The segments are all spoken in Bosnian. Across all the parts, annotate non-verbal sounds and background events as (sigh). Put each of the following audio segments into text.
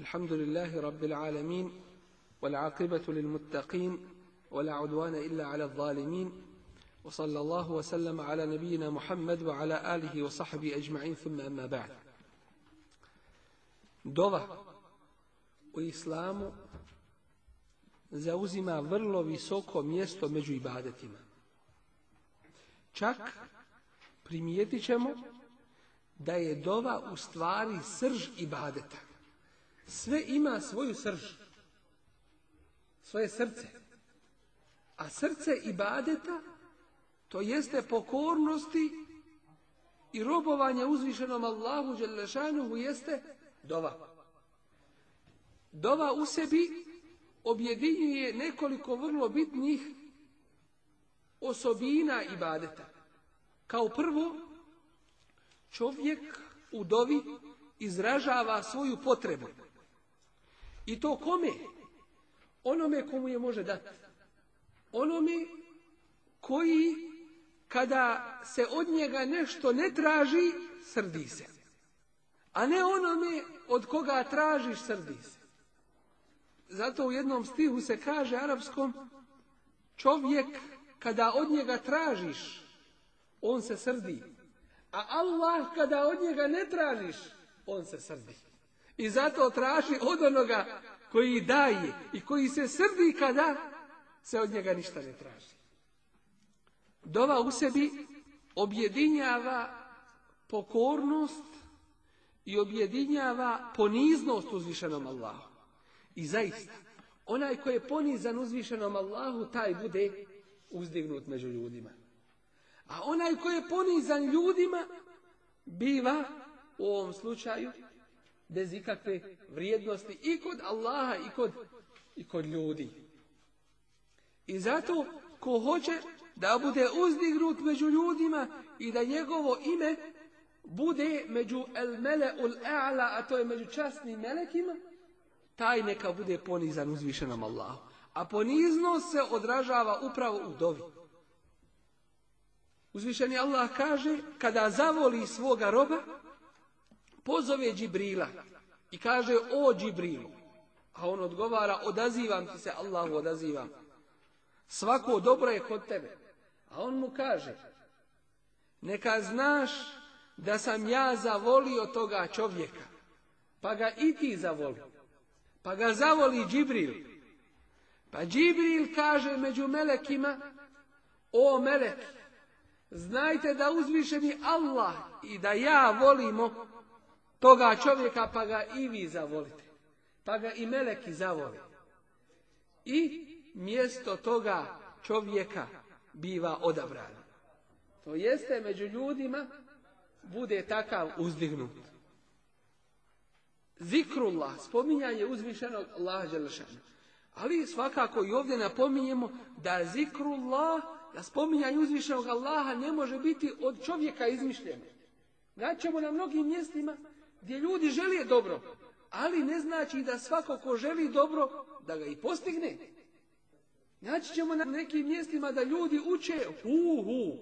الحمد لله رب العالمين والعاقبة للمتقين ولا عدوان إلا على الظالمين وصلى الله وسلم على نبينا محمد وعلى آله وصحبه أجمعين ثم أما بعد دوضة وإسلام زوزما ظلو بسوكو ميستو مجو إبادتنا ibadetima. Čak primijetit ćemo da je dova u stvari srž ibadeta. sve ima svoju srž, svoje srce. A srce ibadeta, to jeste pokornosti i robovanje uzvišenom Allahu Đelešanuhu jeste dova. Dova u sebi objedinjuje nekoliko vrlo bitnih osobina ibadeta. Kao prvo, čovjek u dovi izražava svoju potrebu. I to kome? Onome komu je može dati. Onome koji kada se od njega nešto ne traži, srdi se. A ne onome od koga tražiš, srdi se. Zato u jednom stihu se kaže arapskom čovjek kada od njega tražiš, on se srdi. A Allah kada od njega ne tražiš, on se srdi. I zato traži od onoga koji daje i koji se srdi kada se od njega ništa ne traži. Dova u sebi objedinjava pokornost i objedinjava poniznost uzvišenom Allahu. I zaista, onaj koji je ponizan uzvišenom Allahu, taj bude uzdignut među ljudima. A onaj koji je ponizan ljudima, biva u ovom slučaju bez ikakve vrijednosti i kod Allaha i kod, i kod ljudi. I zato ko hoće da bude uzdignut među ljudima i da njegovo ime bude među el mele ul a'la, a to je među časnim melekima, taj neka bude ponizan uzvišenom Allahu. A poniznost se odražava upravo u dovi. Uzvišeni Allah kaže, kada zavoli svoga roba, pozove Džibrila i kaže o Džibrilu, a on odgovara odazivam ti se, Allahu odazivam. Svako dobro je kod tebe. A on mu kaže, neka znaš da sam ja zavolio toga čovjeka, pa ga i ti zavoli. Pa ga zavoli Džibril. Pa Džibril kaže među melekima, o melek, znajte da uzvišeni Allah i da ja volimo toga čovjeka pa ga i vi zavolite. Pa ga i meleki zavoli. I mjesto toga čovjeka biva odabran. To jeste među ljudima bude takav uzdignut. Zikrullah, spominjanje uzvišenog Allaha Ali svakako i ovdje napominjemo da zikrullah, da spominjanje uzvišenog Allaha ne može biti od čovjeka izmišljeno. ćemo na mnogim mjestima gdje ljudi je dobro, ali ne znači da svako ko želi dobro, da ga i postigne. Naći ćemo na nekim mjestima da ljudi uče hu hu.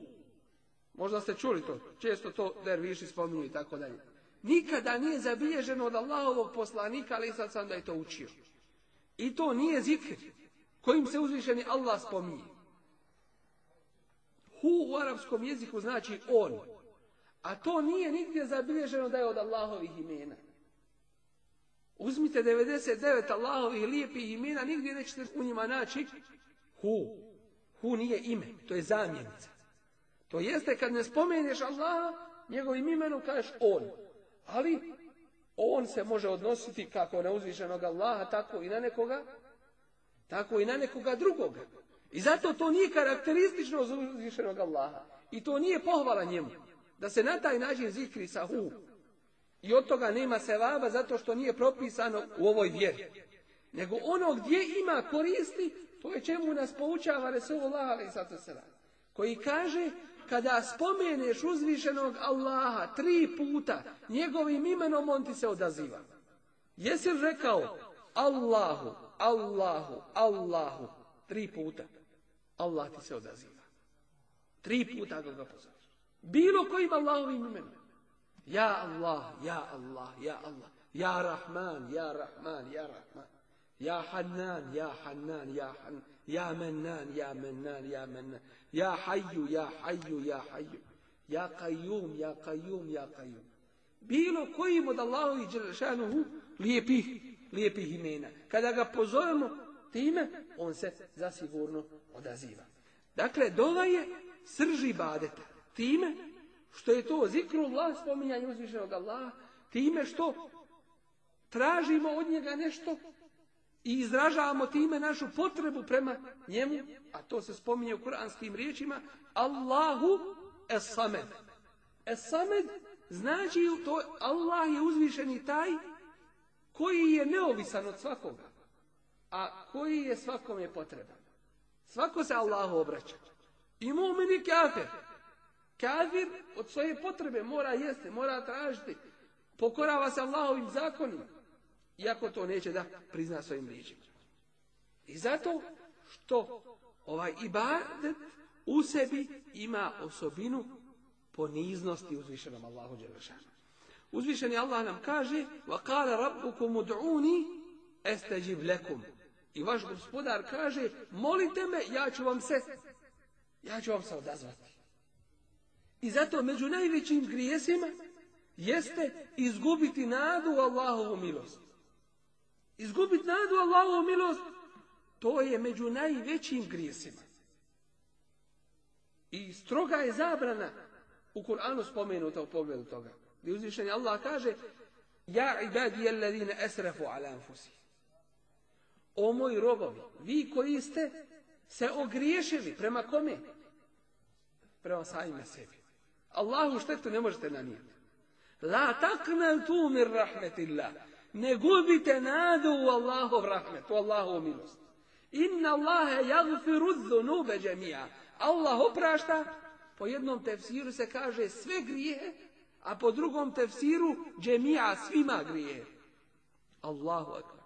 Možda ste čuli to, često to derviši spominju i tako dalje. Nikada nije zabilježeno od Allahovog poslanika, ali sad sam da je to učio. I to nije zikr kojim se uzvišeni Allah spominje. Hu u arapskom jeziku znači on. A to nije nigdje zabilježeno da je od Allahovih imena. Uzmite 99 Allahovih lijepih imena, nigdje nećete u njima naći hu. Hu nije ime, to je zamjenica. To jeste kad ne spomeneš Allaha, njegovim imenom kažeš on. Ali on se može odnositi kako na uzvišenog Allaha, tako i na nekoga, tako i na nekoga drugoga. I zato to nije karakteristično uzvišenog Allaha. I to nije pohvala njemu. Da se na taj način zikri sa hu. I od toga nema vaba zato što nije propisano u ovoj vjeri. Nego ono gdje ima koristi, to je čemu nas poučava Resulullah ali se Koji kaže, kada spomeneš uzvišenog Allaha tri puta, njegovim imenom on ti se odaziva. Jesi rekao Allahu, Allahu, Allahu, tri puta. Allah ti se odaziva. Tri puta ga bilo kojim Allahovim imenom. Ja Allah, ja Allah, ja Allah. Ja Rahman, ja Rahman, ja Rahman. Ja Hannan, ja Hannan, ja Hannan. Ja Mennan, ja Mennan, ja Mennan. Ja Hayyu, ja Hayyu, ja Hayyu. Ja Qayyum, ja Qayyum, ja Bilo kojim od Allahovi lijepih, lijepih imena. Kada ga pozovemo time, on se zasigurno odaziva. Dakle, dova je srži badeta. Time što je to zikrullah, spominjanje uzvišenog Allaha, time što tražimo od njega nešto i izražavamo time našu potrebu prema njemu, a to se spominje u kuranskim riječima, Allahu esamed. Esamed znači to Allah je uzvišeni taj koji je neovisan od svakoga, a koji je svakome potreban. Svako se Allahu obraća. I mu'min i Kavir od svoje potrebe mora jesti, mora tražiti. Pokorava se Allahovim zakonima. Iako to neće da prizna svojim ličima. I zato što ovaj ibadet u sebi ima osobinu poniznosti uzvišenom Allahu Uzvišeni Allah nam kaže وَقَالَ رَبُّكُمْ أَسْتَجِبْ لَكُمْ I vaš gospodar kaže molite me, ja ću vam se, ja ću vam se odazvati. I zato među najvećim grijesima jeste izgubiti nadu u Allahovu milost. Izgubiti nadu u Allahovu milost, to je među najvećim grijesima. I stroga je zabrana u Kur'anu spomenuta u pogledu toga. Gdje uzvišenje Allah kaže Ja ibadi alladine esrafu ala anfusi. O moji robovi, vi koji ste se ogriješili prema kome? Prema samima sebi. Allahu štetu ne možete nanijeti. La tu mir rahmetillah. Ne gubite nadu u Allahov rahmet, u Allahov milost. Inna Allahe jagfiru zunube džemija. Allah oprašta, po jednom tefsiru se kaže sve grije, a po drugom tefsiru džemija svima grije. Allahu akbar.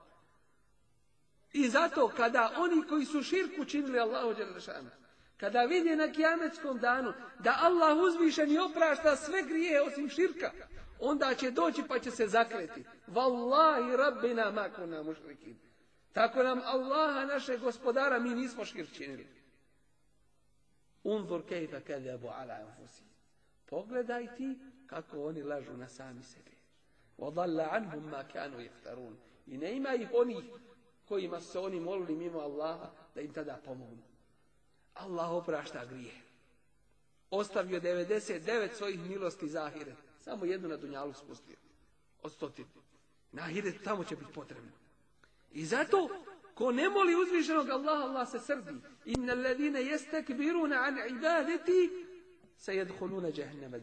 I zato kada oni koji su širku činili Allahu kada vidi na kijametskom danu da Allah uzvišen i oprašta sve grije osim širka, onda će doći pa će se zakreti. Wallahi rabbina makuna mušrikin. Tako nam Allaha, naše gospodara, mi nismo širčinili. činili. Unzur kejfa ala anfusi. Pogledaj ti kako oni lažu na sami sebi. Wadalla anhum ma kanu I ne ima ih onih kojima su oni molili mimo Allaha da im tada pomognu. Allah oprašta grije. Ostavio 99 svojih milosti za ahiret. Samo jednu na dunjalu spustio. Od stotinu. Na ahiret tamo će biti potrebno. I zato, ko ne moli uzvišenog Allaha, Allah se srdi. Inna jeste kbiruna an ibadeti se jedhuluna džahneme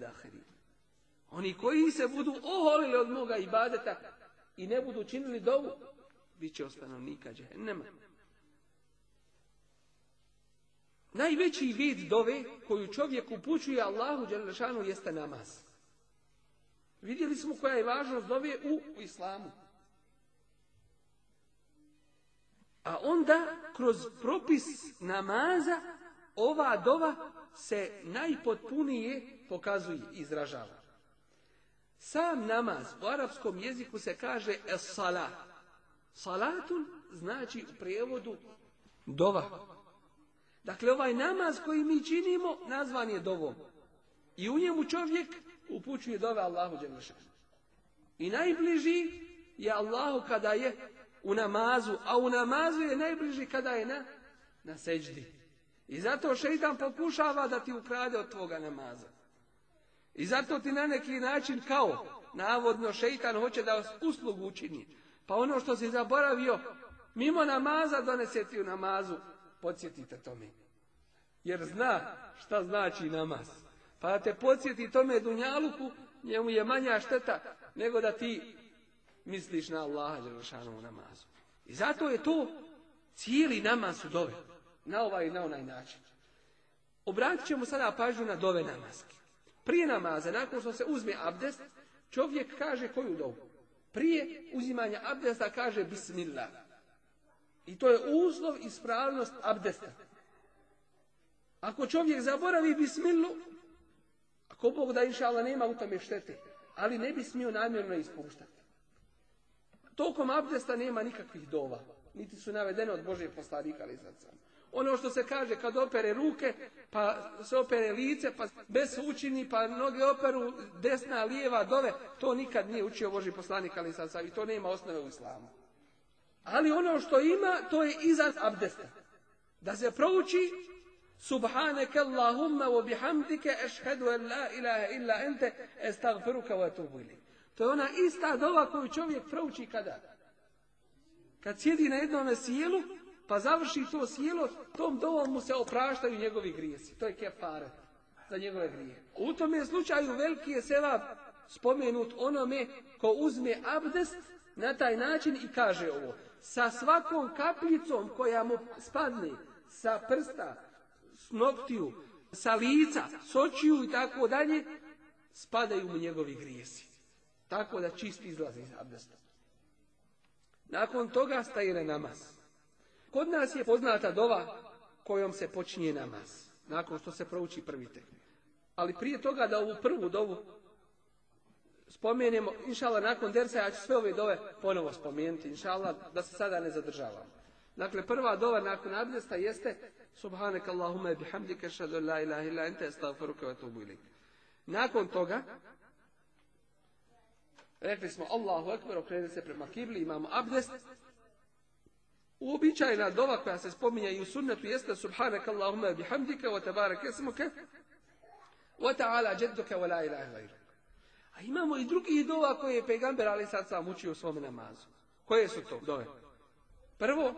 Oni koji se budu oholili od moga ibadeta i ne budu činili dovu, bit će ostanovnika džahnema. Najveći vid dove koju čovjek upućuje Allahu Đelešanu jeste namaz. Vidjeli smo koja je važnost dove u, u islamu. A onda kroz propis namaza ova dova se najpotpunije pokazuje i izražava. Sam namaz u arapskom jeziku se kaže es salat. Salatun znači u prijevodu dova. Dakle, ovaj namaz koji mi činimo nazvan je dovom. I u njemu čovjek upućuje dove Allahu Đelešanu. I najbliži je Allahu kada je u namazu, a u namazu je najbliži kada je na, na seđdi. I zato šeitan pokušava da ti ukrade od tvoga namaza. I zato ti na neki način kao, navodno šeitan hoće da uslugu učini. Pa ono što si zaboravio, mimo namaza donese ti u namazu podsjetite tome. Jer zna šta znači namaz. Pa da te podsjeti tome dunjaluku, njemu je manja šteta nego da ti misliš na Allaha Đelešanu namazu. I zato je to cijeli namaz su dove. Na ovaj i na onaj način. Obratit ćemo sada pažnju na dove namaske. Prije namaza, nakon što se uzme abdest, čovjek kaže koju dovu? Prije uzimanja abdesta kaže bismillah. I to je uslov ispravnost abdesta. Ako čovjek zaboravi bismilu, ako Bog da inša Allah nema u tome štete, ali ne bi smio namjerno ispuštati. Tokom abdesta nema nikakvih dova, niti su navedene od Božeg poslanika ali sad sam. Ono što se kaže kad opere ruke, pa se opere lice, pa bez učini, pa noge operu desna, lijeva, dove, to nikad nije učio Boži poslanik ali sad i to nema osnove u islamu. Ali ono što ima, to je iza abdesta. Da se prouči Subhaneke Allahumma wa bihamdike ešhedu la ilaha illa ente estagfiruka wa atubu To je ona ista dova koju čovjek prouči kada? Kad sjedi na jednom sjelu, pa završi to sjelo, tom dovom mu se opraštaju njegovi grijesi. To je kefare za njegove grije. U je slučaju veliki je seba spomenut onome ko uzme abdest na taj način i kaže ovo sa svakom kapljicom koja mu spadne, sa prsta, s noktiju, sa lica, s očiju i tako dalje, spadaju mu njegovi grijesi. Tako da čist izlazi iz abdesta. Nakon toga staje na namaz. Kod nas je poznata dova kojom se počinje namaz, nakon što se prouči prvi tekst. Ali prije toga da ovu prvu dovu spomenemo, inšala nakon dersa ja ću sve ove dove ponovo spomenuti, inšala da se sada ne zadržavam Dakle, prva dova nakon abdesta jeste Subhanak Allahumma bihamdi kašadu la ilaha illa ente Nakon toga, rekli smo Allahu Ekber, okreni se prema kibli, imamo abdest. Uobičajena dova koja se spominja i u sunnetu jeste Subhanak Allahumma bihamdika wa tabarak esmuke wa ta'ala jedduka wa la ilaha ila. A imamo i drugih dova koje je pegamber ali sad sam učio u svome namazu. Koje su to dove? Prvo,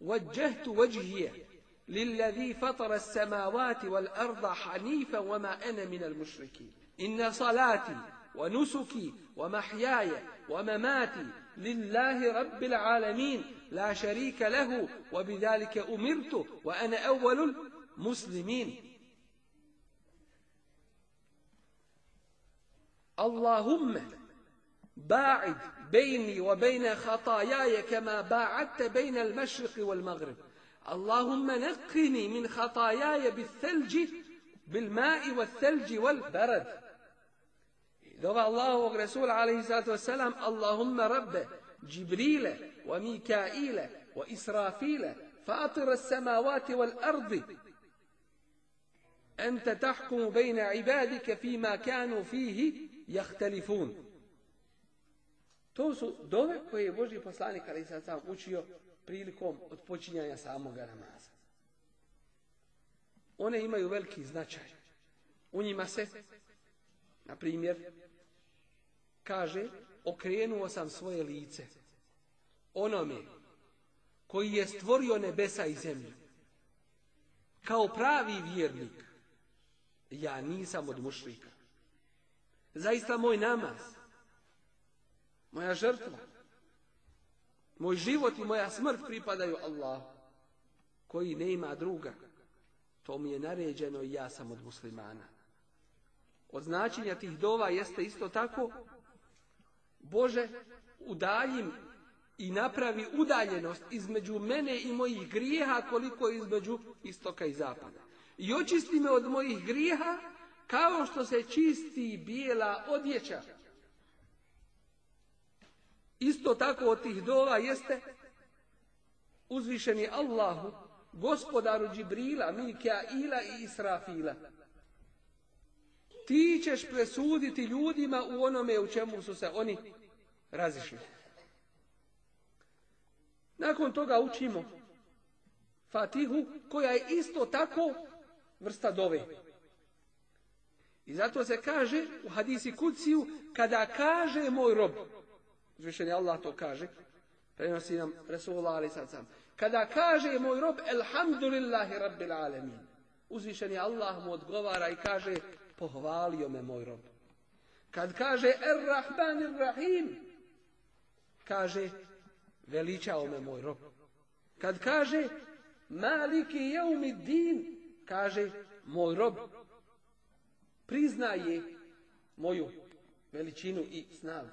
وَجَّهْتُ وَجْهِيَ لِلَّذِي فَطَرَ السَّمَاوَاتِ وَالْأَرْضَ حَنِيفًا وَمَا أَنَا مِنَ الْمُشْرِكِينَ إِنَّ صَلَاتِي ونسكي ومحياي ومماتي لله رب العالمين لا شريك له وبذلك أمرت وأنا أول المسلمين اللهم باعد بيني وبين خطاياي كما باعدت بين المشرق والمغرب اللهم نقني من خطاياي بالثلج بالماء والثلج والبرد دعا الله ورسول عليه الصلاة والسلام اللهم رب جبريل وميكائيل وإسرافيل فاطر السماوات والأرض أنت تحكم بين عبادك فيما كانوا فيه jahtelifun. To su dove koje je Boži poslanik ali sad sam učio prilikom odpočinjanja samoga namaza. One imaju veliki značaj. U njima se, na primjer, kaže, okrenuo sam svoje lice onome koji je stvorio nebesa i zemlju. Kao pravi vjernik, ja nisam od mušlika. Zaista moj namaz, moja žrtva, moj život i moja smrt pripadaju Allahu, koji ne ima druga. To mi je naređeno i ja sam od muslimana. Od značenja tih dova jeste isto tako, Bože, udaljim i napravi udaljenost između mene i mojih grijeha koliko je između istoka i zapada. I očisti me od mojih grijeha kao što se čisti bijela odjeća. Isto tako od tih dola jeste uzvišeni Allahu, gospodaru Džibrila, Ila i Israfila. Ti ćeš presuditi ljudima u onome u čemu su se oni razišli. Nakon toga učimo Fatihu, koja je isto tako vrsta dove. I zato se kaže u hadisi kuciju, kada kaže moj rob, uzvišen Allah to kaže, prenosi nam Resulullah ali sad sam, kada kaže moj rob, elhamdulillahi rabbil alemin, uzvišen je Allah mu odgovara i kaže, pohvalio me moj rob. Kad kaže, er rahim, kaže, veličao me moj rob. Kad kaže, maliki jeumi din, kaže, moj rob priznaje moju veličinu i snagu.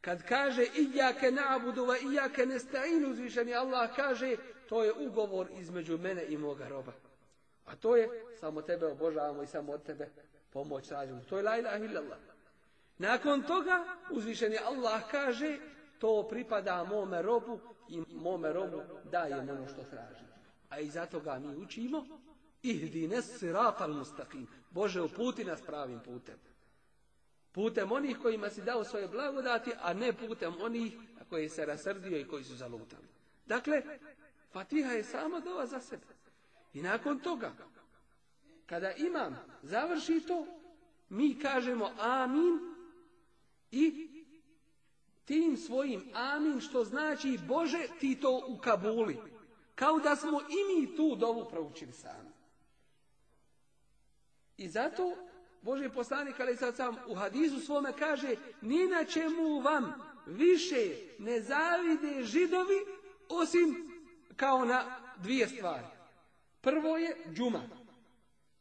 Kad kaže Ijake na'budu va ne nesta'inu uzvišeni Allah kaže to je ugovor između mene i moga roba. A to je samo tebe obožavamo i samo od tebe pomoć tražimo. To je la ilaha illallah. Nakon toga uzvišeni Allah kaže to pripada mome robu i mome robu dajem ono što traži. A i zato ga mi učimo ihdine siratal mustaqim. Bože, uputi nas pravim putem. Putem onih kojima si dao svoje blagodati, a ne putem onih koji se rasrdio i koji su zalutali. Dakle, Fatiha je sama dova za sebe. I nakon toga, kada imam završi to, mi kažemo amin i tim svojim amin, što znači Bože, ti to ukabuli. Kao da smo i mi tu dovu proučili sami. I zato Boži poslanik, ali sad sam u Hadizu svome kaže, ni na čemu vam više ne zavide židovi, osim kao na dvije stvari. Prvo je džuma,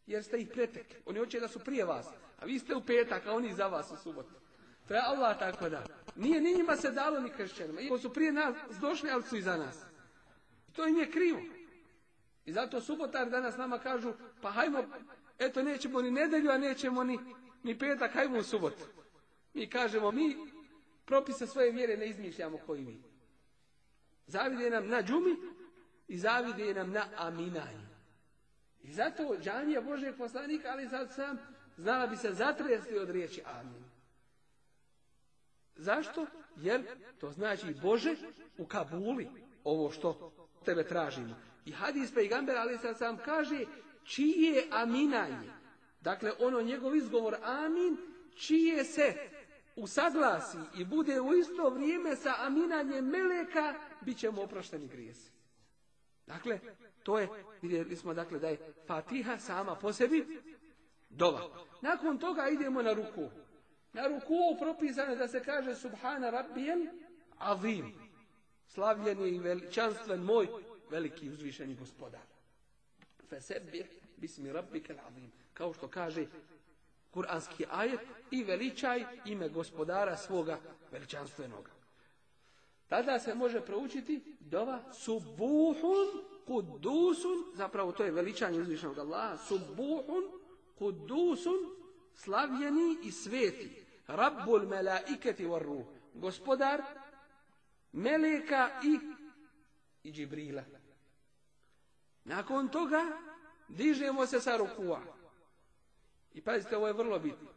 jer ste ih pretekli. Oni hoće da su prije vas, a vi ste u petak, a oni za vas u subotu. To je Allah tako da. Nije ni njima se dalo ni kršćanima. Iako su prije nas došli, ali su i za nas. To im je krivo. I zato subotar danas nama kažu, pa hajmo Eto, nećemo ni nedelju, a nećemo ni, ni petak, hajmo u subotu. Mi kažemo, mi propise svoje vjere ne izmišljamo koji mi. Zavide nam na džumi i zavide nam na aminanju. I zato džanija Božeg poslanika, ali sad sam, znala bi se zatresli od riječi amin. Zašto? Jer to znači Bože u Kabuli ovo što tebe tražimo. I hadis pejgamber ali sad sam kaže čije aminanje, dakle ono njegov izgovor amin, čije se usaglasi i bude u isto vrijeme sa aminanjem meleka, bit ćemo oprošteni grijesi. Dakle, to je, vidjeli smo dakle da je Fatiha sama po sebi dova. Nakon toga idemo na ruku. Na ruku propisano da se kaže Subhana Rabbijel avim. Slavljen je i veličanstven moj, veliki uzvišeni gospodar. Fesebih bismi rabbike Kao što kaže kuranski ajet i veličaj ime gospodara svoga veličanstvenoga. Tada se može proučiti dova subuhun kudusun, zapravo to je veličanje uzvišnog Allaha, subuhun kudusun, slavljeni i sveti, rabbul melaiketi var gospodar meleka i, i džibrila. Nakon toga Dižemo se sa rukua. I pazite, ovo je vrlo bitno.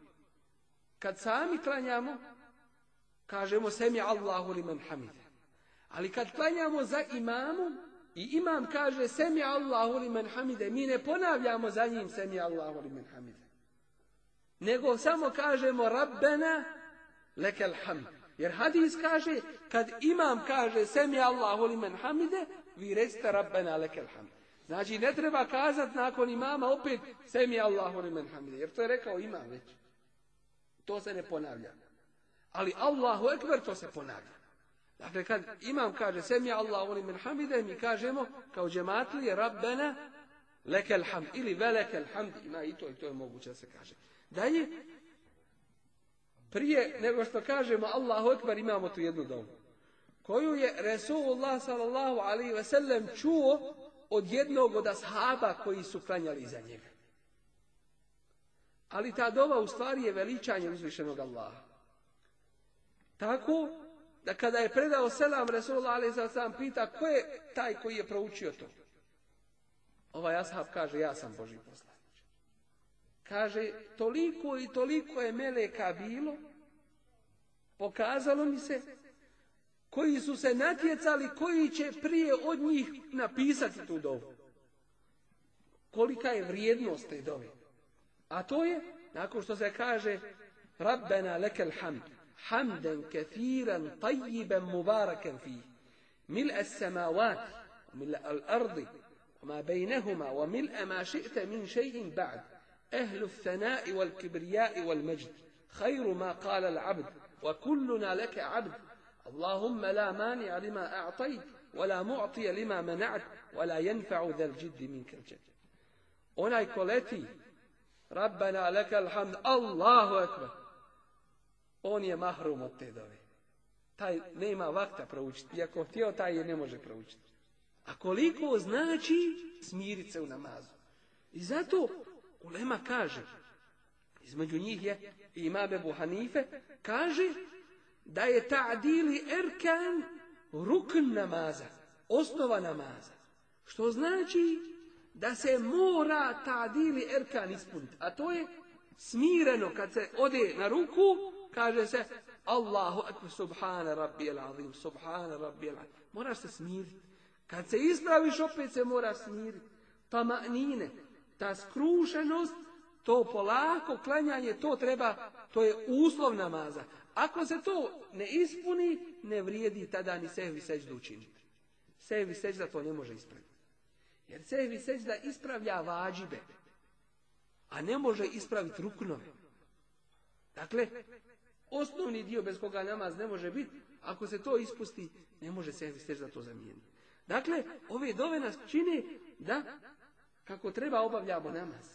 Kad sami klanjamo, kažemo semi Allahu liman hamide. Ali kad klanjamo za imamu i imam kaže semi Allahu liman hamide, mi ne ponavljamo za njim semi Allahu liman hamide. Nego samo kažemo Rabbena lekel hamd. Jer hadis kaže, kad imam kaže semi Allahu liman hamide, vi recite Rabbena lekel hamd. Znači ne treba kazati nakon imama opet semi Allahu limen hamide, jer to je rekao imam već. To se ne ponavlja. Ali Allahu ekber to se ponavlja. Dakle, kad imam kaže semi Allahu limen hamide, mi kažemo kao je rabbena lekel ili velekel hamd, ima i to i to je moguće da se kaže. Dalje, prije nego što kažemo Allahu ekber imamo tu jednu domu koju je Resulullah sallallahu alaihi ve sellem čuo od jednog od ashaba koji su klanjali za njega. Ali ta dova u stvari je veličanje uzvišenog Allaha. Tako da kada je predao selam Resulullah ali za sam pita ko je taj koji je proučio to. Ovaj ashab kaže ja sam Boži poslanić. Kaže toliko i toliko je meleka bilo pokazalo mi se koji su se natjecali koji će prije od njih napisati tu dovu. Kolika je vrijednost te dove? A to je, nakon što se kaže Rabbena lekel hamd, hamden kathiran, tajiben, mubaraken fi, mil es samavati, mil al ardi, ma bejnehuma, wa mil ema šite min ما ba'd, ehlu شيء wal kibrijai wal međd, والمجد ma kala l'abd, wa kulluna leke abd, اللهم لا مانع لما أعطيت ولا معطي lima منعت ولا ينفع ذا الجد منك الجد onaj ko leti Rabbana lekal hamd Allahu akbar on je mahrum od te dove taj nema vakta proučiti iako htio taj je ne može proučiti a koliko znači smirit se u namazu i zato Ulema kaže između njih je imam Ebu buhanife kaže da je ta'dili erkan rukn namaza, osnova namaza. Što znači da se mora ta'dili erkan ispuniti. A to je smireno kad se ode na ruku, kaže se Allahu akbar, subhana rabbi azim, subhana rabbi mora se smiriti. Kad se ispraviš, opet se mora smiriti. ta manine, ta skrušenost, to polako klanjanje, to treba, to je uslov namaza. Ako se to ne ispuni, ne vrijedi tada ni sehvi sežda učiniti. Sehvi sežda to ne može ispraviti. Jer sehvi da ispravlja vađibe, a ne može ispraviti ruknove. Dakle, osnovni dio bez koga namaz ne može biti, ako se to ispusti, ne može sehvi za to zamijeniti. Dakle, ove dove nas čini da kako treba obavljamo namaz.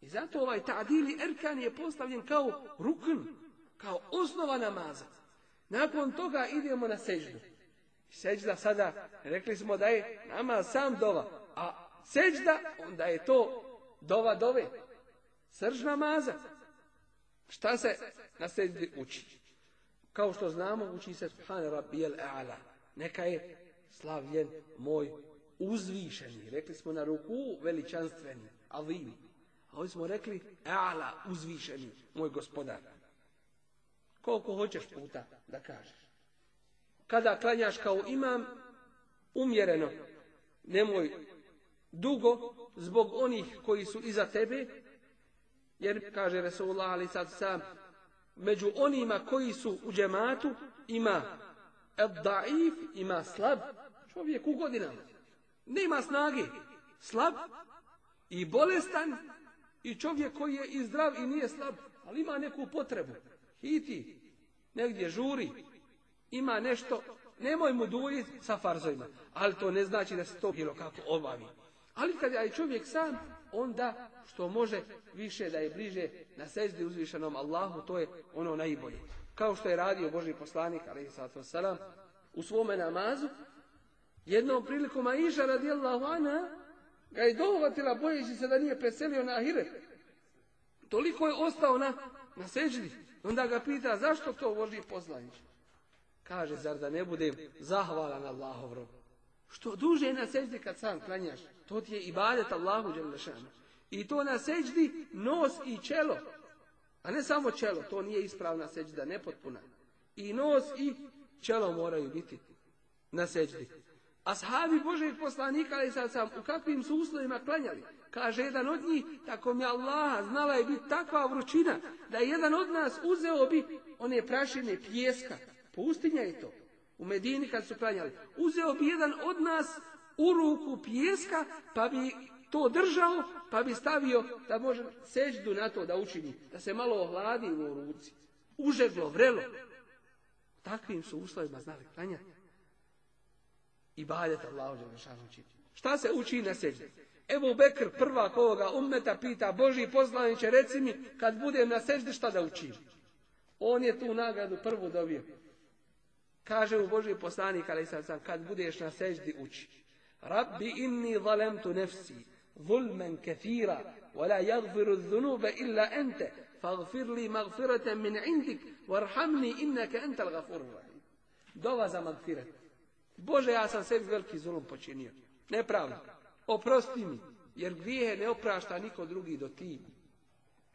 I zato ovaj ta'dili erkan je postavljen kao rukn, kao osnova namaza. Nakon toga idemo na seđu. Seđda sada, rekli smo da je nama sam dova. A seđda, onda je to dova dove. Srž namaza. Šta se na seđdi uči? Kao što znamo, uči se Subhan A'la. Neka je slavljen moj uzvišeni. Rekli smo na ruku veličanstveni, ali, A ovdje smo rekli A'la, uzvišeni, moj gospodar. Koliko hoćeš puta da kažeš. Kada klanjaš kao imam, umjereno, nemoj dugo zbog onih koji su iza tebe, jer kaže Resulullah ali sad sam, među onima koji su u džematu ima daif, ima slab, čovjek u godinama, nema snage, slab i bolestan i čovjek koji je i zdrav i nije slab, ali ima neku potrebu, hiti, negdje žuri, ima nešto, nemoj mu duljiti sa farzojima, ali to ne znači da se to bilo kako obavi. Ali kad je čovjek sam, onda što može više da je bliže na seždi uzvišenom Allahu, to je ono najbolje. Kao što je radio Boži poslanik, ali u svome namazu, jednom prilikom Aisha radijallahu anha ga je dohvatila bojeći se da nije preselio na Ahiret. Toliko je ostao na na seđdi. Onda ga pita zašto to Boži poslanić? Kaže, zar da ne budem zahvalan Allahov rob? Što duže je na seđdi kad sam klanjaš, to ti je ibadet Allahu Đelešanu. I to na seđdi nos i čelo. A ne samo čelo, to nije ispravna seđda, nepotpuna. I nos i čelo moraju biti na seđdi. Ashabi Božeg poslanika, ali sad sam, u kakvim su uslovima klanjali? Kaže jedan od njih, tako mi Allah znala je biti takva vrućina, da je jedan od nas uzeo bi one prašine pjeska, Pustinja je to. U Medini kad su klanjali. Uzeo bi jedan od nas u ruku pijeska, pa bi to držao, pa bi stavio da može seždu na to da učini, da se malo ohladi u ruci. Užeglo, vrelo. Takvim su uslovima znali klanjati. I badet Allah Šta se uči na seždu? Evo Bekr, prvak ovoga ummeta, pita Boži poslaniće, reci mi, kad budem na seždi, šta da učim? On je tu nagradu prvu dobio. Kaže u Boži poslanik, ali sad kad budeš na seždi, uči. Rabbi inni zalemtu nefsi, zulmen kefira, wala يغفر zunube illa ente, فاغفر لي min indik, varhamni za magfiret. Bože, ja sam sebi veliki zulum počinio. Nepravno oprosti mi, jer grijehe ne oprašta niko drugi do ti.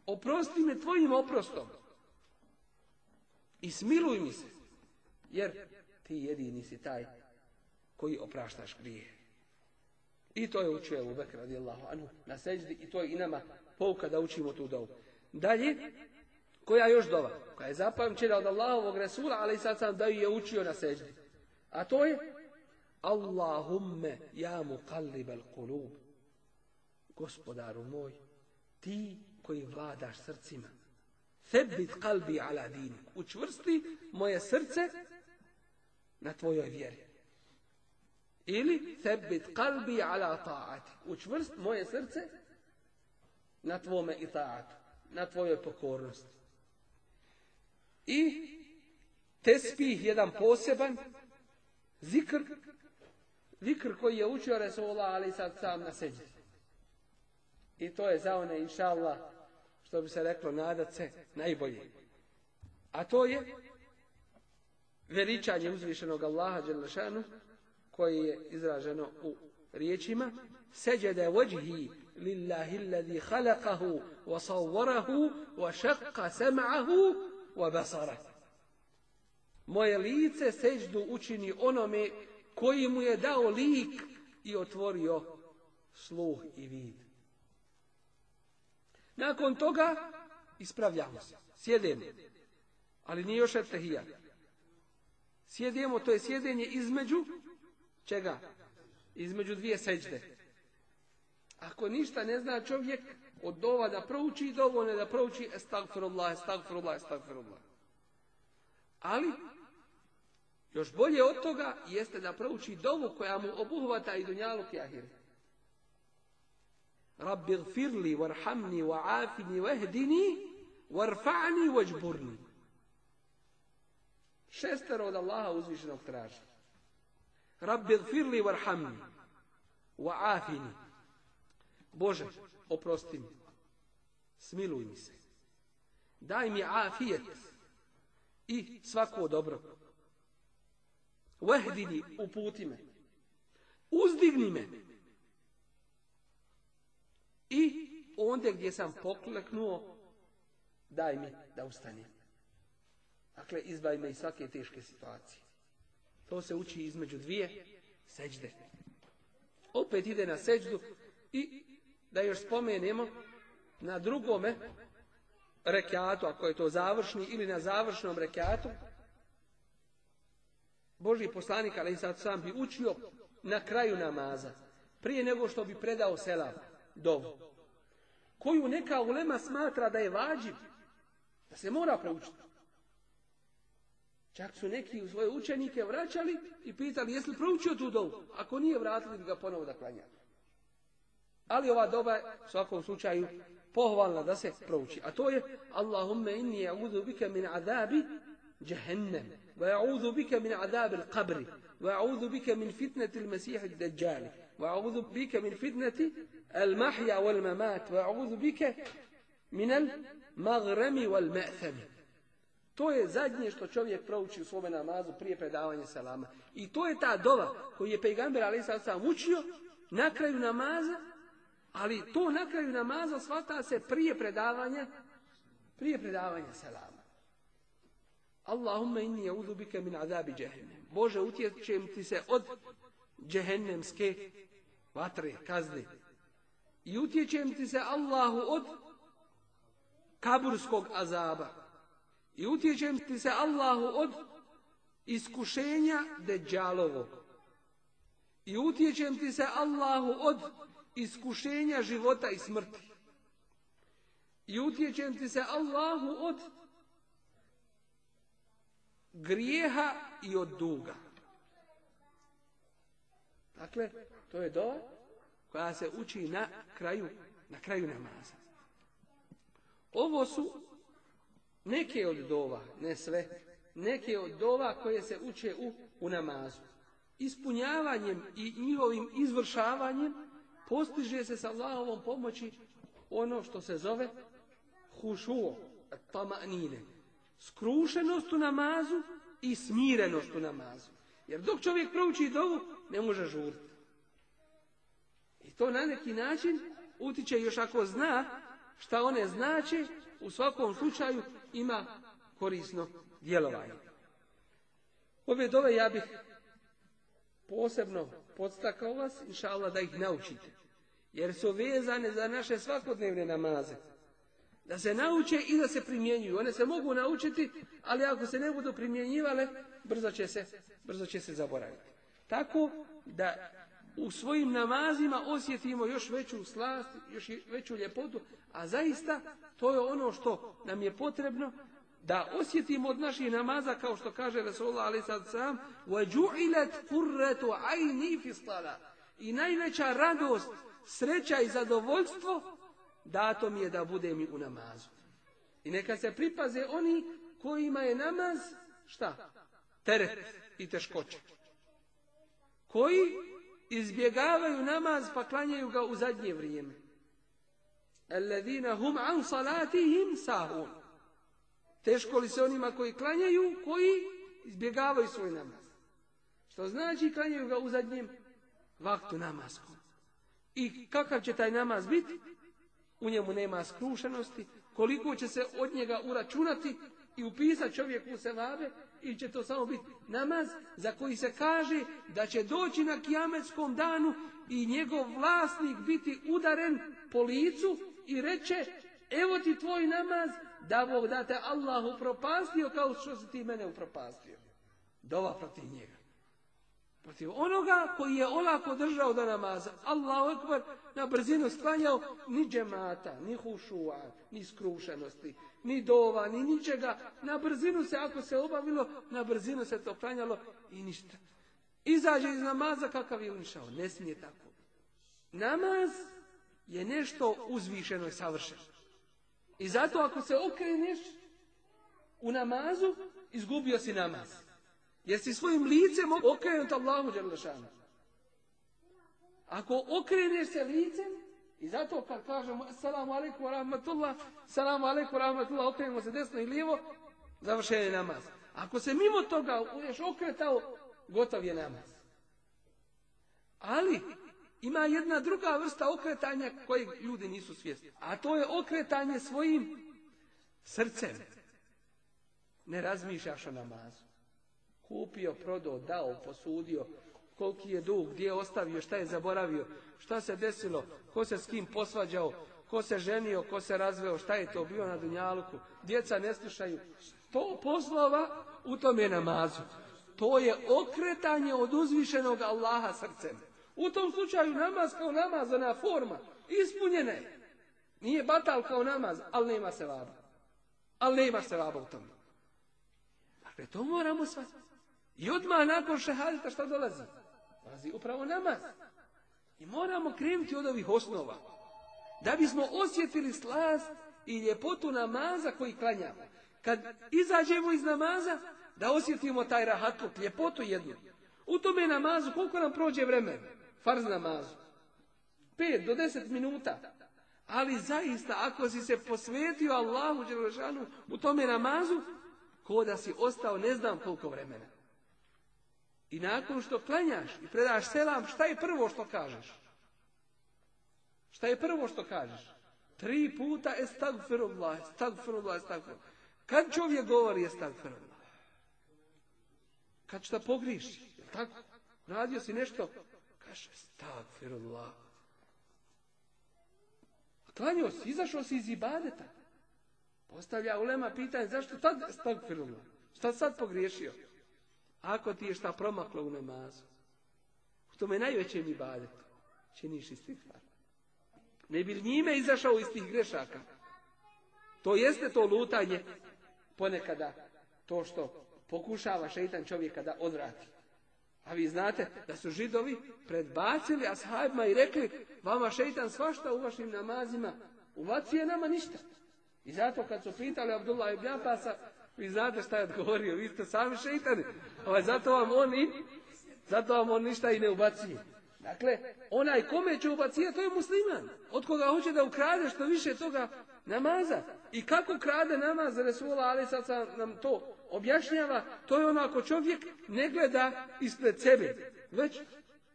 Oprosti me tvojim oprostom i smiluj mi se, jer ti jedini si taj koji opraštaš grijehe. I to je učio Ebu Bekr radijallahu anhu na seđdi i to je i nama pouka da učimo tu dovu. Dalje, koja još dova? Koja je zapamćena od Allahovog Resula, ali sad sam da ju je učio na seđdi. A to je Allahumme ja mu kalibel kulub. Gospodaru moj, ti koji vladaš srcima. Tebit kalbi ala dini. Učvrsti moje srce na tvojoj vjeri. Ili thebit kalbi ala ta'ati. Učvrst moje srce na tvome itaatu. Na tvojoj pokornosti. I tespih jedan poseban zikr vikr koji je učio Resulullah ali sad sam na seđi. I to je za one, inša Allah, što bi se reklo, nadat se najbolje. A to je veličanje uzvišenog Allaha Đelešanu, koji je izraženo u riječima seđede vođhi lillahi alladhi halakahu wa savvarahu wa šakka sema'ahu wa basara. Moje lice seđdu učini onome koji mu je dao lik i otvorio sluh i vid. Nakon toga ispravljamo se. Sjedemo. Ali nije još etehijat. Sjedemo, to je sjedenje između čega? Između dvije seđde. Ako ništa ne zna čovjek, od dova da prouči dovoljno je da prouči estagfirullah, estagfirullah, estagfirullah. Ali još bolje od toga jeste da prouči dovu koja mu obuhvata i dunjalu i ahiret. Rabbi gfirli, warhamni, wa'afini, wahdini, warfa'ni, wajburni. Šestero od Allaha uzvišenog traži. Rabbi gfirli, warhamni, wa'afini. Bože, oprosti mi. Smiluj mi se. Daj mi afijet i svako dobro Vehdini, uputi me. Uzdigni me. I ondje gdje sam pokleknuo, daj mi da ustanem. Dakle, izbaj me iz svake teške situacije. To se uči između dvije seđde. Opet ide na seđdu i da još spomenemo na drugome rekiatu, ako je to završni, ili na završnom rekiatu, Boži poslanik, ali sad sam bi učio na kraju namaza, prije nego što bi predao sela dovu, koju neka ulema smatra da je vađiv, da se mora proučiti. Čak su neki u svoje učenike vraćali i pitali jesu li proučio tu dovu, ako nije vratili bi ga ponovo da klanja. Ali ova doba je u svakom slučaju pohvalna da se prouči. A to je Allahumme inni a'udhu bika min azabi وأعوذ بك من عذاب القبر وأعوذ بك من فتنة المسيح الدجال وأعوذ بك من فتنة المحيا والممات وأعوذ بك من المغرم والمأثم To je zadnje što čovjek prouči u svome namazu prije predavanja salama. I to je ta dova koju je pejgamber Ali sad sam učio na kraju namaza, ali to na kraju namaza svata se prije predavanja, prije predavanja salama. Allahumma inni je bike min azabi Bože, utječem ti se od đehennemske vatre, kazne. I utječem ti se Allahu od kaburskog azaba. I utječem ti se Allahu od iskušenja deđalovog. I utječem ti se Allahu od iskušenja života i smrti. I utječem ti se Allahu od grijeha i od duga. Dakle, to je dova koja se uči na kraju, na kraju namaza. Ovo su neke od dova, ne sve, neke od dova koje se uče u, u namazu. Ispunjavanjem i njihovim izvršavanjem postiže se sa Allahovom pomoći ono što se zove hušuo, pamanine skrušenost u namazu i smirenost u namazu. Jer dok čovjek prouči dovu, ne može žuriti. I to na neki način utiče još ako zna šta one znači u svakom slučaju ima korisno djelovanje. Ove dove ja bih posebno podstakao vas, inša Allah, da ih naučite. Jer su vezane za naše svakodnevne namaze. Da se nauče i da se primjenjuju. One se mogu naučiti, ali ako se ne budu primjenjivale, brzo će se, brzo će se zaboraviti. Tako da u svojim namazima osjetimo još veću slast, još veću ljepotu, a zaista to je ono što nam je potrebno da osjetimo od naših namaza kao što kaže Resulullah, ali sad sam i najveća radost, sreća i zadovoljstvo dato mi je da budem mi u namazu. I neka se pripaze oni kojima je namaz, šta? Teret i teškoće. Koji izbjegavaju namaz pa klanjaju ga u zadnje vrijeme. Alladina hum an salatihim sahun. Teško li se onima koji klanjaju, koji izbjegavaju svoj namaz. Što znači klanjaju ga u zadnjem vaktu namaskom. I kakav će taj namaz biti? u njemu nema skrušenosti, koliko će se od njega uračunati i upisati čovjeku se vabe i će to samo biti namaz za koji se kaže da će doći na kijametskom danu i njegov vlasnik biti udaren po licu i reće evo ti tvoj namaz da Bog da te Allah upropastio kao što si ti mene upropastio. Dova protiv njega. Protiv onoga koji je olako držao da namaza. Allahu Akbar na brzinu sklanjao ni džemata, ni hušua, ni skrušenosti, ni dova, ni ničega. Na brzinu se, ako se obavilo, na brzinu se to klanjalo i ništa. Izađe iz namaza kakav je unišao. Ne smije tako. Namaz je nešto uzvišeno i savršeno. I zato ako se okreneš u namazu, izgubio si namaz si svojim licem okrenut Allahu Đerlešanu. Ako okreneš se licem, i zato kad kažemo salamu alaikum wa rahmatullah, salamu alaikum wa okrenemo se desno i lijevo, završen je namaz. Ako se mimo toga uješ okretao, gotov je namaz. Ali, ima jedna druga vrsta okretanja koje ljudi nisu svjesni. A to je okretanje svojim srcem. Ne razmišljaš o namazu. Kupio, prodao, dao, posudio, koliki je dug, gdje je ostavio, šta je zaboravio, šta se desilo, ko se s kim posvađao, ko se ženio, ko se razveo, šta je to bio na Dunjaluku. Djeca ne slušaju. To poslova u tome namazu. To je okretanje od uzvišenog Allaha srcem. U tom slučaju namaz kao namaz, ona forma, ispunjena je. Nije batal kao namaz, ali nema se vaba. Ali nema se vaba u tom. Dakle, to moramo shvatiti. I odmah nakon šehadeta šta dolazi? Dolazi upravo namaz. I moramo krenuti od ovih osnova. Da bismo osjetili slast i ljepotu namaza koji klanjamo. Kad izađemo iz namaza, da osjetimo taj rahatluk, ljepotu jednu. U tome namazu koliko nam prođe vremena? Farz namazu. 5 do 10 minuta. Ali zaista, ako si se posvetio Allahu u tome namazu, ko da si ostao ne znam koliko vremena. I nakon što klanjaš i predaš selam, šta je prvo što kažeš? Šta je prvo što kažeš? Tri puta estagfirullah, estagfirullah, estagfirullah. Kad čovjek govori estagfirullah? Kad šta pogriši? Jel tako? Radio si nešto? Kaže estagfirullah. Klanio si, izašao si iz ibadeta. Postavlja ulema pitanje, zašto tad estagfirullah? Šta sad pogriješio? Ako ti je šta promaklo u namazu, u tome najvećem i badetu, činiš istikvar. Ne bi njime izašao iz tih grešaka. To jeste to lutanje ponekada to što pokušava šeitan čovjeka da odvrati. A vi znate da su židovi predbacili ashabima i rekli vama šeitan svašta u vašim namazima, u je nama ništa. I zato kad su pitali Abdullah ibn vi znate šta je odgovorio, vi ste sami šeitani. Ovaj, zato vam on i, zato vam on ništa i ne ubacije. Dakle, onaj kome će ubacije, to je musliman. Od koga hoće da ukrade što više toga namaza. I kako krade namaz, Resula Ali sad sam nam to objašnjava, to je onako čovjek ne gleda ispred sebe, već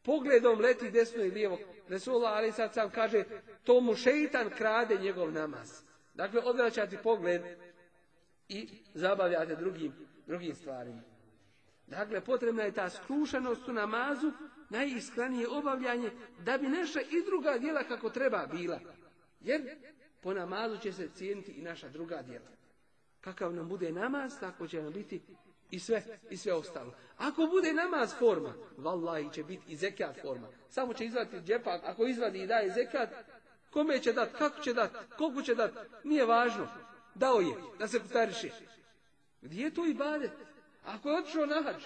pogledom leti desno i lijevo. Resula Ali sad sam kaže, tomu šeitan krade njegov namaz. Dakle, odvraćati pogled i zabavljate drugim, drugim stvarima. Dakle, potrebna je ta skrušenost u namazu, najiskranije obavljanje, da bi naša i druga djela kako treba bila. Jer po namazu će se cijeniti i naša druga djela. Kakav nam bude namaz, tako će nam biti i sve, i sve ostalo. Ako bude namaz forma, vallahi će biti i zekat forma. Samo će izvati džepa, ako izvadi i daje zekat, kome će dati, kako će dati, koliko će dati, nije važno dao je da se potariše. Gdje je to badet? Ako je otišao na hađ,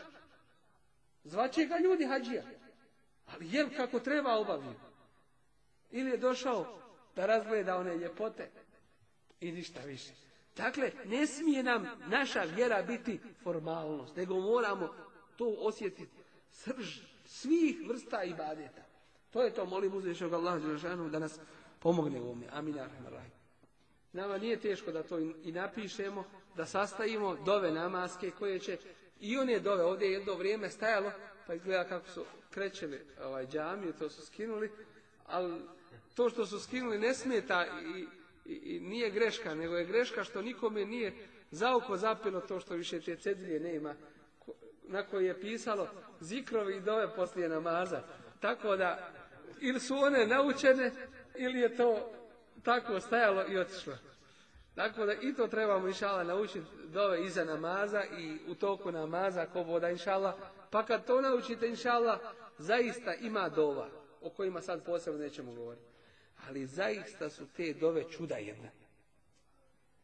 zvaće ga ljudi hađija. Ali jel kako treba obavio? Ili je došao da razgleda one ljepote i ništa više. Dakle, ne smije nam naša vjera biti formalnost, nego moramo to osjetiti srž svih vrsta i badeta. To je to, molim uzvišnjog Allaha da nas pomogne u ovome. Amin. Nama nije teško da to i napišemo, da sastavimo dove namaske koje će i on je dove, ovdje je jedno vrijeme stajalo, pa izgleda kako su krećeli ovaj, džamiju, to su skinuli, ali to što su skinuli ne smeta i, i, i nije greška, nego je greška što nikome nije zaoko zapilo to što više te cedlje nema, na koje je pisalo zikrovi i dove poslije namaza. Tako da, ili su one naučene, ili je to tako stajalo i otišlo. Tako da i to trebamo inšala naučiti dove iza namaza i u toku namaza ko voda inšala. Pa kad to naučite inšala, zaista ima dova o kojima sad posebno nećemo govoriti. Ali zaista su te dove čuda jedne.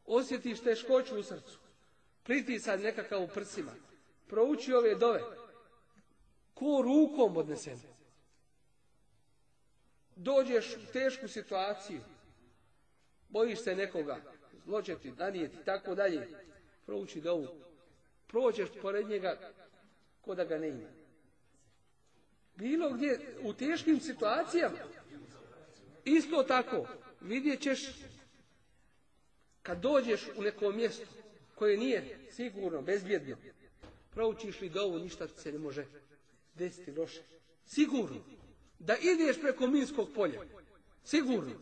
Osjetiš teškoću u srcu. sad nekakav u prsima. Prouči ove dove. Ko rukom odnesene, Dođeš u tešku situaciju Bojiš se nekoga, zločeti, danijeti, tako dalje. Prouči dovu. Prođeš pored njega, ko da ga ne ima. Bilo gdje, u teškim situacijama, isto tako, vidjet ćeš kad dođeš u neko mjesto koje nije sigurno, bezbjedno, proučiš li dovu, ništa se ne može desiti loše. Sigurno. Da ideš preko minskog polja. Sigurno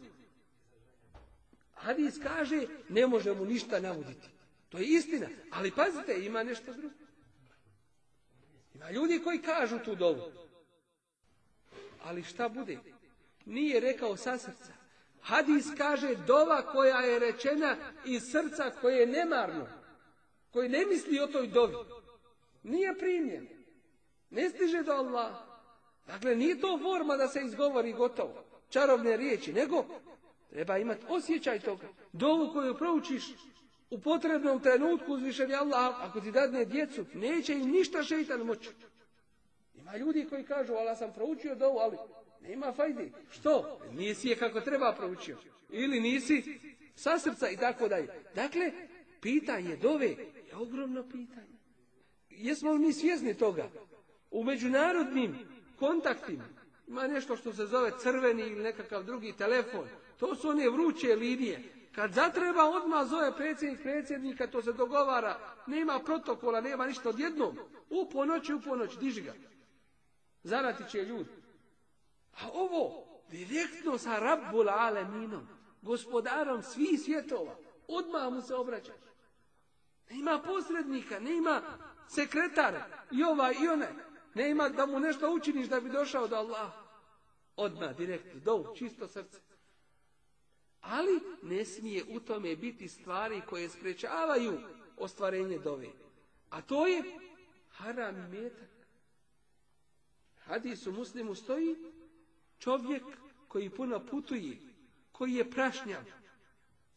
hadis kaže, ne može mu ništa nauditi. To je istina. Ali pazite, ima nešto drugo. Ima ljudi koji kažu tu dovu. Ali šta bude? Nije rekao sa srca. Hadis kaže dova koja je rečena iz srca koje je nemarno. Koji ne misli o toj dovi. Nije primjen. Ne stiže do Allah. Dakle, nije to forma da se izgovori gotovo. Čarovne riječi. Nego Treba imati osjećaj toga. Dovu koju proučiš u potrebnom trenutku uzvišen Allah, ako ti dadne djecu, neće im ništa šeitan moći. Ima ljudi koji kažu, ali sam proučio dovu, ali nema fajdi. Što? Nisi je kako treba proučio. Ili nisi sa srca i tako dalje. Dakle, pitanje dove je ogromno pitanje. Jesmo li mi svjesni toga? U međunarodnim kontaktima, ima nešto što se zove crveni ili nekakav drugi telefon. To su one vruće linije. Kad zatreba, odmah zove predsjednik predsjednika, to se dogovara. Nema protokola, nema ništa odjednom. U ponoći, u ponoć, diži ga. Zanati će ljudi. A ovo, direktno sa Rabbul Aleminom, gospodarom svih svjetova, odmah mu se obraćaš. Nema posrednika, nema sekretara, i ova i onaj. Ne ima da mu nešto učiniš da bi došao do Allaha. Odmah, direktno, do, čisto srce. Ali ne smije u tome biti stvari koje sprečavaju ostvarenje dove. A to je haram metak. Hadis u muslimu stoji čovjek koji puno putuje, koji je prašnjav,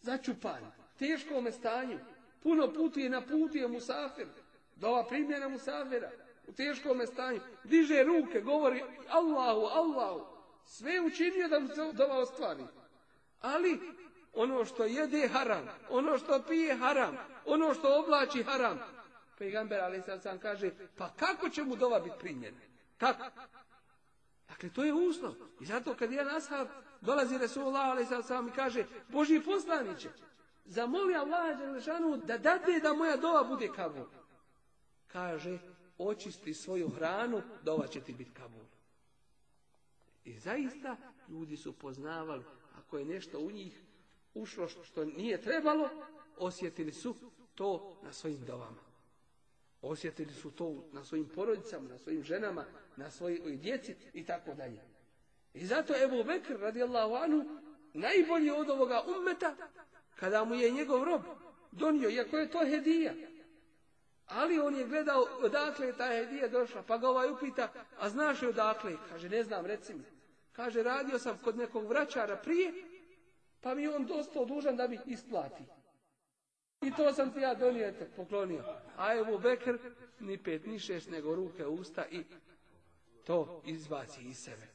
začupan, teškom stanju, puno putuje, naputuje musafir, dova primjena musafira, u teškom stanju, diže ruke, govori Allahu, Allahu. Sve je učinio da mu se dova ostvari. Ali ono što jede haram, ono što pije haram, ono što oblači haram. Pegamber Ali sam kaže, pa kako će mu dova biti primjena? Kako? Dakle, to je uslov. I zato kad je ashab dolazi Resulullah Ali sam i kaže, Boži poslaniće, zamoli Allah da date da moja dova bude kao Kaže, očisti svoju hranu, da će ti biti Kabul. I zaista ljudi su poznavali, ako je nešto u njih ušlo što nije trebalo, osjetili su to na svojim dovama. Osjetili su to na svojim porodicama, na svojim ženama, na svojoj djeci i tako dalje. I zato Ebu Bekr radijallahu anhu najbolji od ovoga ummeta kada mu je njegov rob donio, iako je to hedija, ali on je gledao odakle je ta hedija došla, pa ga ovaj upita, a znaš li odakle? Kaže, ne znam, reci mi. Kaže, radio sam kod nekog vraćara prije, pa mi on dosta dužan da mi isplati. I to sam ti ja donio, poklonio. A evo Bekr, ni pet, ni šest, nego ruke, usta i to izbaci iz sebe.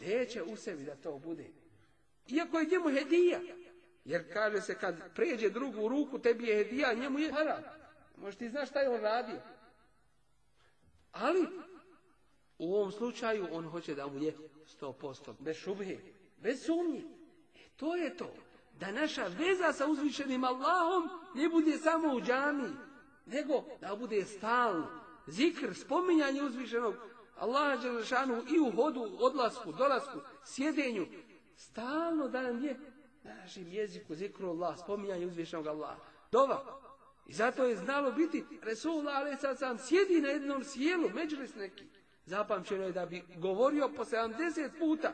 Neće u sebi da to bude. Iako je njemu hedija. Jer kaže se kad pređe drugu ruku, tebi je hedija, njemu je haram. Možeš ti znaš šta je on radio. Ali, u ovom slučaju on hoće da mu je 100%, bez šubhe, bez sumnje. E, to je to. Da naša veza sa uzvišenim Allahom ne bude samo u džami, nego da bude stalno. Zikr, spominjanje uzvišenog Allaha Đelešanu i u hodu, odlasku, dolasku, sjedenju. Stalno da nam je na našem jeziku zikru Allah, spominjanje uzvišenog Allaha. Dova, i zato je znalo biti, Resul Ali sad sam sjedi na jednom sjelu, međulis neki. Zapamćeno je da bi govorio po 70 puta,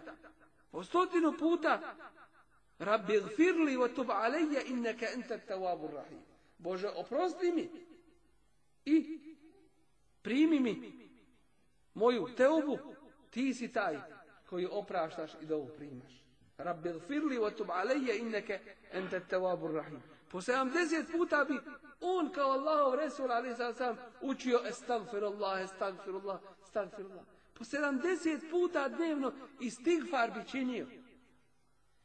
po stotinu puta, Rabbi gfirli wa tub alejja innaka anta at-tawwabur rahim. Bože, oprosti mi i primi mi moju teubu, ti si taj koji opraštaš i dovu primaš. Rabbi gfirli wa tub alejja innaka anta at-tawwabur rahim. Po 70 puta bi on kao Allahov Resul, ali sam sam, učio estagfirullah, estagfirullah, estagfirullah. Po 70 puta dnevno iz tih bi činio. I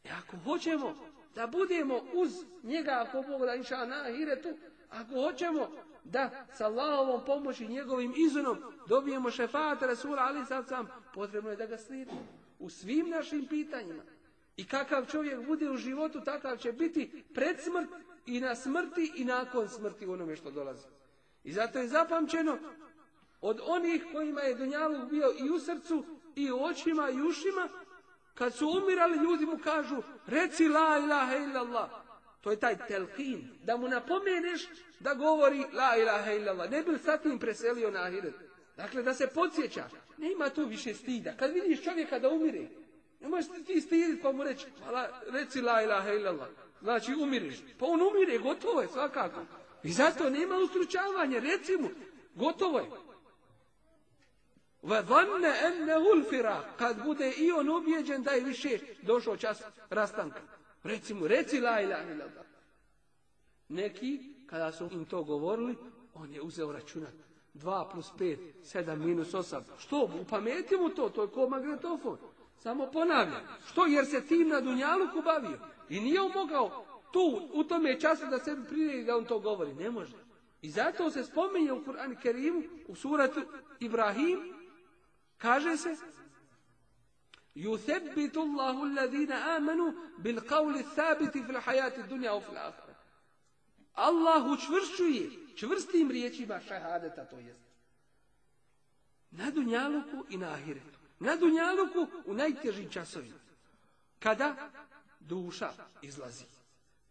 e, ako hoćemo da budemo uz njega, ako Bog da inša na ahiretu, ako hoćemo da sa Allahovom pomoći njegovim izunom dobijemo šefat Resul, ali sam, potrebno je da ga slijedimo u svim našim pitanjima. I kakav čovjek bude u životu, takav će biti pred smrt i na smrti i nakon smrti u onome što dolazi. I zato je zapamćeno od onih kojima je Dunjaluk bio i u srcu, i u očima, i ušima, kad su umirali, ljudi mu kažu, reci la ilaha illallah. To je taj telkin, da mu napomeneš da govori la ilaha illallah. Ne bi sa tim preselio na ahiret. Dakle, da se podsjeća, nema tu više stida. Kad vidiš čovjeka da umire, ne možeš ti stiditi pa mu reći, reci la ilaha illallah znači umiriš, Pa on umire, gotovo je svakako. I zato nema ustručavanja, recimo, gotovo je. ne ulfira. Kad bude i on objeđen da je više došao čas rastanka. Recimo, reci la Neki, kada su im to govorili, on je uzeo računat. 2 plus 5, 7 minus 8. Što? Upametimo to, to je ko Samo ponavljam. Što? Jer se tim na Dunjaluku bavio. I nije on mogao tu, u tome času da sebi priredi da on to govori. Ne može. I zato se spominje u Kur'an Kerimu, u suratu Ibrahim, kaže se يثبت alladhina amanu bil بالقول fil في الحياة الدنيا fil الآخرة Allah učvršćuje čvrstim riječima šahadeta, to jest. Na dunjaluku i na ahiretu. Na dunjaluku u najtežim časovima. Kada duša izlazi.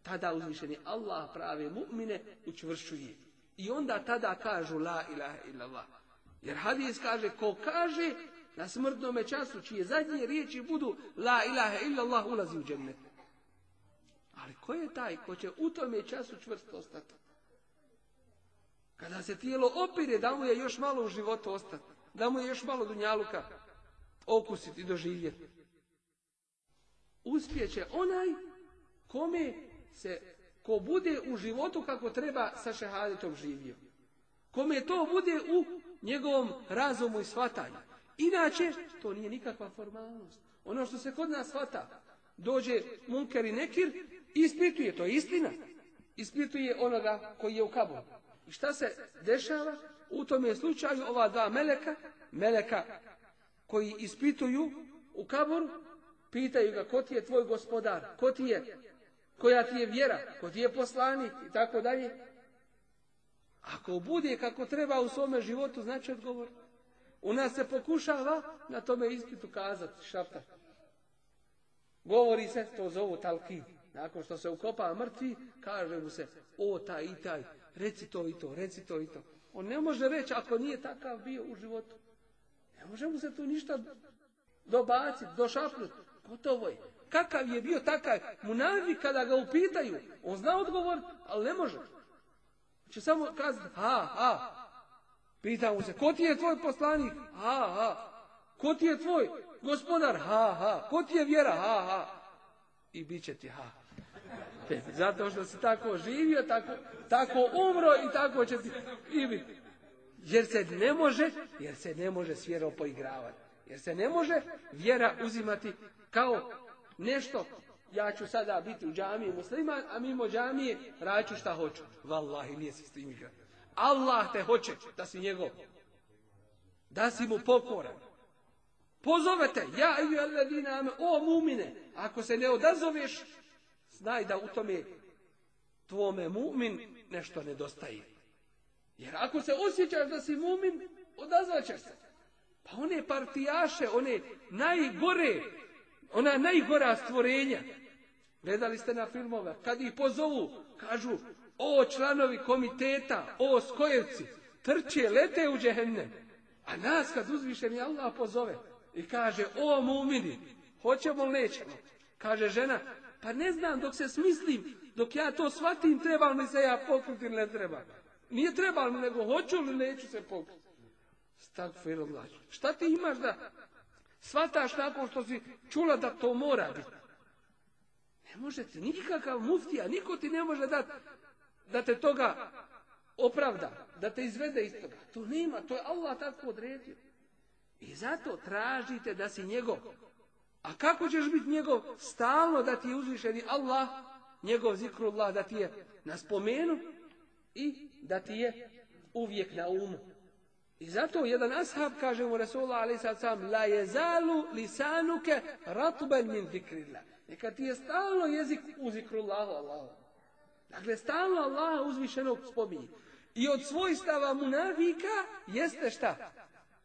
Tada uzvišeni Allah prave mu'mine učvršćuje. I onda tada kažu la ilaha illallah. Jer hadis kaže ko kaže na smrtnome času čije zadnje riječi budu la ilaha illallah ulazi u džennet. Ali ko je taj ko će u tome času čvrsto ostati? Kada se tijelo opire da mu je još malo u životu ostati, da mu je još malo dunjaluka okusiti i doživjeti uspjeće onaj kome se, ko bude u životu kako treba sa šehadetom živio. Kome to bude u njegovom razumu i shvatanju. Inače, to nije nikakva formalnost. Ono što se kod nas shvata, dođe munker i nekir, ispituje, to je istina. Ispituje onoga koji je u kabu. I šta se dešava? U tome slučaju ova dva meleka, meleka koji ispituju u kaboru, Pitaju ga ko ti je tvoj gospodar, ko ti je, koja ti je vjera, ko ti je poslanik i tako dalje. Ako bude kako treba u svome životu, znači odgovor. U nas se pokušava na tome ispitu kazati, šapta. Govori se, to zovu talki. Nakon što se ukopa mrtvi, kaže mu se, o taj i taj, reci to i to, reci to i to. On ne može reći ako nije takav bio u životu. Ne može mu se tu ništa dobaciti, došapnuti. Gotovo je. Kakav je bio takav munavi kada ga upitaju? On zna odgovor, ali ne može. Če samo kazati, ha, ha. Pita mu se, ko ti je tvoj poslanik? Ha, ha. Ko ti je tvoj gospodar? Ha, ha. Ko ti je vjera? Ha, ha. I bit će ti ha. (laughs) Zato što si tako živio, tako, tako umro i tako će ti i biti. Jer se ne može, jer se ne može s poigravati. Jer se ne može vjera uzimati kao nešto, ja ću sada biti u džamiji musliman, a mimo džamije radit ću šta hoću. Wallahi, nije se s tim Allah te hoće da si njegov. Da si mu pokoran. Pozovete, ja i al o mumine, ako se ne odazoveš, znaj da u tome tvome mumin nešto nedostaje. Jer ako se osjećaš da si mumin, odazvat se. Pa one partijaše, one najgore, ona najgora stvorenja. Gledali ste na filmove, kad ih pozovu, kažu, o članovi komiteta, o skojevci, trče, lete u džehenne. A nas kad uzvišem Allah pozove i kaže, o mumini, hoćemo li nećemo? Kaže žena, pa ne znam dok se smislim, dok ja to shvatim, trebam li se ja pokriti ne treba. Nije trebam, nego hoću li neću se pokriti. Šta ti imaš da shvataš nakon što si čula da to mora biti? Ne može ti nikakav muftija, niko ti ne može dati da te toga opravda, da te izvede iz toga. To nema, to je Allah tako odredio. I zato tražite da si njegov. A kako ćeš biti njegov? Stalno da ti je uzvišeni Allah, njegov zikrullah, da ti je na spomenu i da ti je uvijek na umu. I zato jedan ashab kaže mu Rasulullah ali sad sam la jezalu lisanuke ratban min zikrila Neka ti je stalno jezik u zikru Dakle, stalno Allaha uzvišenog spominje. I od svojstava munafika jeste šta?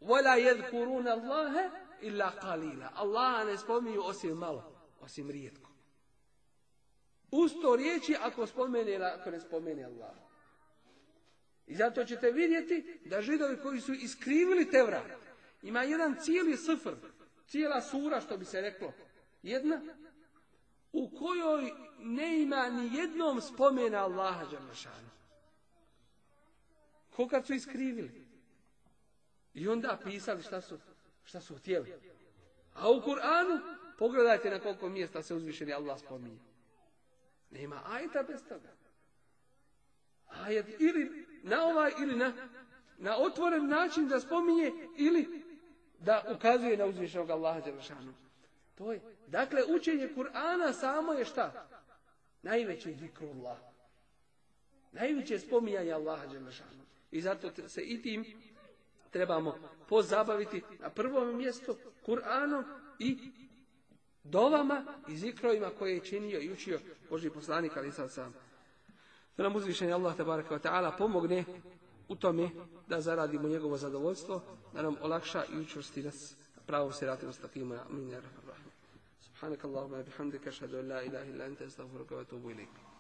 Wala kuruna Allahe illa qalila. Allaha ne spominju osim malo, osim rijetko. Usto riječi ako spomene, ako ne spomene Allaha. I zato ćete vidjeti da židovi koji su iskrivili vrat, ima jedan cijeli sfr, cijela sura što bi se reklo, jedna, u kojoj ne ima ni jednom spomena Allaha Đalešanu. Ko su iskrivili? I onda pisali šta su, šta su htjeli. A u Kur'anu, pogledajte na koliko mjesta se uzvišeni Allah spominje. Nema ajta bez toga. Ajet ili na ovaj ili na, na otvoren način da spominje ili da ukazuje na uzvišnog Allaha Đelešanu. To je, dakle, učenje Kur'ana samo je šta? Najveći zikrullah. Najveće spominjanje Allaha Đelešanu. I zato se i tim trebamo pozabaviti na prvom mjestu Kur'anom i dovama i zikrovima koje je činio i učio Boži poslanik ali sad sam da nam uzvišenje Allah tabaraka ta'ala pomogne u tome da zaradimo njegovo zadovoljstvo, da nam olakša i učvrsti nas pravom sirati mustaqima. Amin. Subhanak ashhadu an